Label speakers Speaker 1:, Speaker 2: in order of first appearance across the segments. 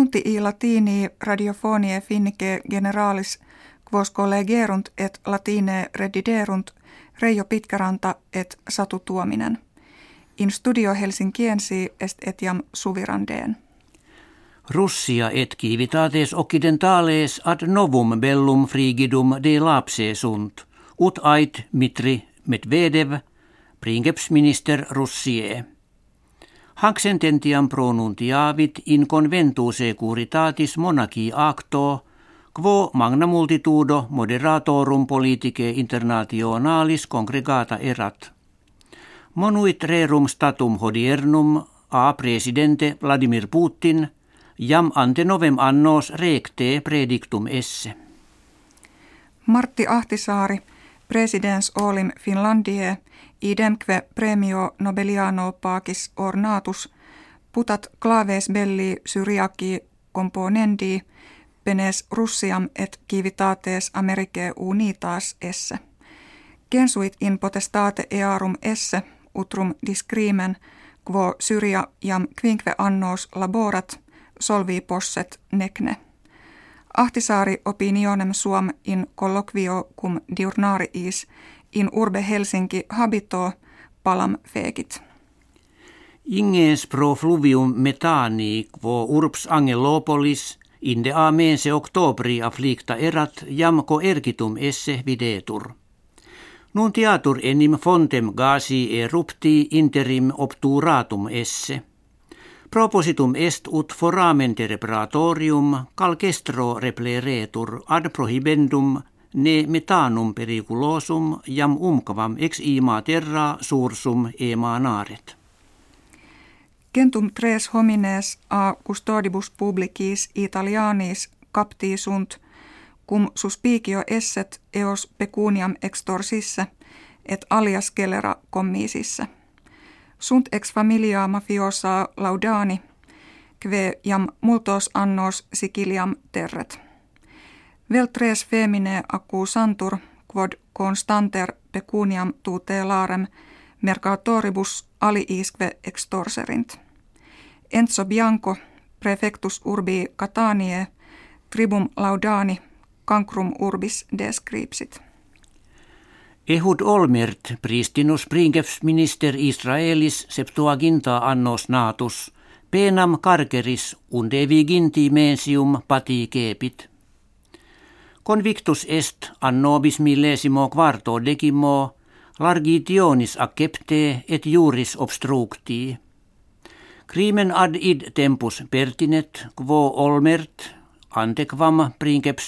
Speaker 1: Nunti i latini radiofonie finnike generalis quos collegerunt et latine rediderunt Reijo Pitkäranta et Satu Tuominen. In studio Helsinkiensi est etiam suvirandeen.
Speaker 2: Russia et civitates occidentales ad novum bellum frigidum de lapse sunt, ut ait Mitri Medvedev, princeps-minister Russie. Hanc sententiam pronuntiavit in conventu securitatis monarchi acto, quo magna multitudo moderatorum politicae internationalis congregata erat. Monuit rerum statum hodiernum a presidente Vladimir Putin jam ante novem annos recte predictum esse.
Speaker 1: Martti Ahtisaari, presidents olim Finlandie, idemque premio Nobeliano pacis ornatus, putat claves belli syriaki componendi, penes Russiam et civitates Americae unitas esse. Gensuit in potestate earum esse, utrum discrimen, quo Syria jam quinque annos laborat, solvi posset nekne. Ahtisaari opinionem suam in colloquio cum diurnariis in urbe Helsinki habito palam fegit.
Speaker 2: Inges pro fluvium metani quo urbs Angelopolis inde a mense oktobri afflicta erat jamco ergitum esse videtur. Nuntiatur enim fontem gasi erupti interim obturatum esse – Propositum est ut foramen terebratorium calcestro repleretur ad prohibendum ne metanum periculosum jam umcavam ex ima terra sursum emanaret.
Speaker 1: Gentum tres homines a custodibus publicis italianis capti sunt, cum suspicio esset eos pecuniam extorsisse et alias gelera commisisse – Sunt ex familia mafiosa laudani, kve jam multos annos siciliam terret. Vel tres femine accusantur, quod constanter pecuniam tutelarem mercatoribus aliisque extorserint. Enzo Bianco, prefectus urbi Catanie, tribum laudani, cancrum urbis descripsit.
Speaker 2: Ehud Olmert, pristinus minister Israelis septuaginta annos natus, penam carceris unde viginti mensium pati kepit. Convictus est annobis millesimo quarto decimo, largitionis accepte et juris obstructi. Crimen ad id tempus pertinet, quo Olmert, antequam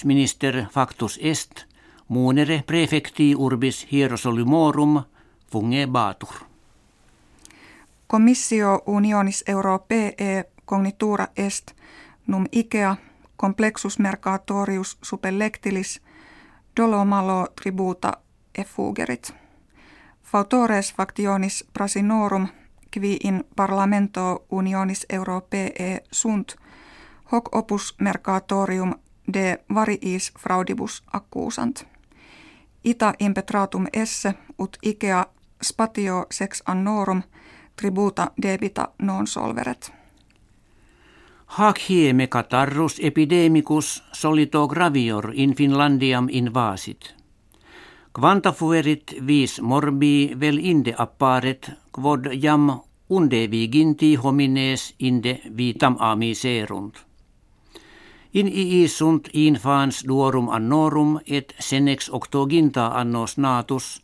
Speaker 2: minister factus est, Muunere prefecti urbis Hierosolymorum fungebatur.
Speaker 1: Comissio unionis europee cognitura est num ikea complexus mercatorius supellectilis dolomalo tributa effugerit. Fautores factionis prasinorum qui in parlamento unionis europee sunt hoc opus mercatorium de variis fraudibus accusant ita impetratum esse ut ikea spatio sex annorum tributa debita non solveret.
Speaker 2: Hac hieme catarrus epidemicus solito gravior in Finlandiam invasit. Quanta fuerit vis morbi vel inde apparet, quod jam unde viginti homines inde vitam amiserunt. In ii sunt infans duorum annorum et senex octoginta annos natus,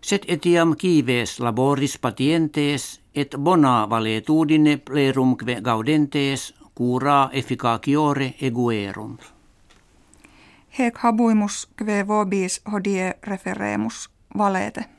Speaker 2: set etiam kives laboris patientes et bona valetudine plerumque gaudentes cura efficaciore eguerunt.
Speaker 1: Hec habuimus kve vobis hodie referemus valete.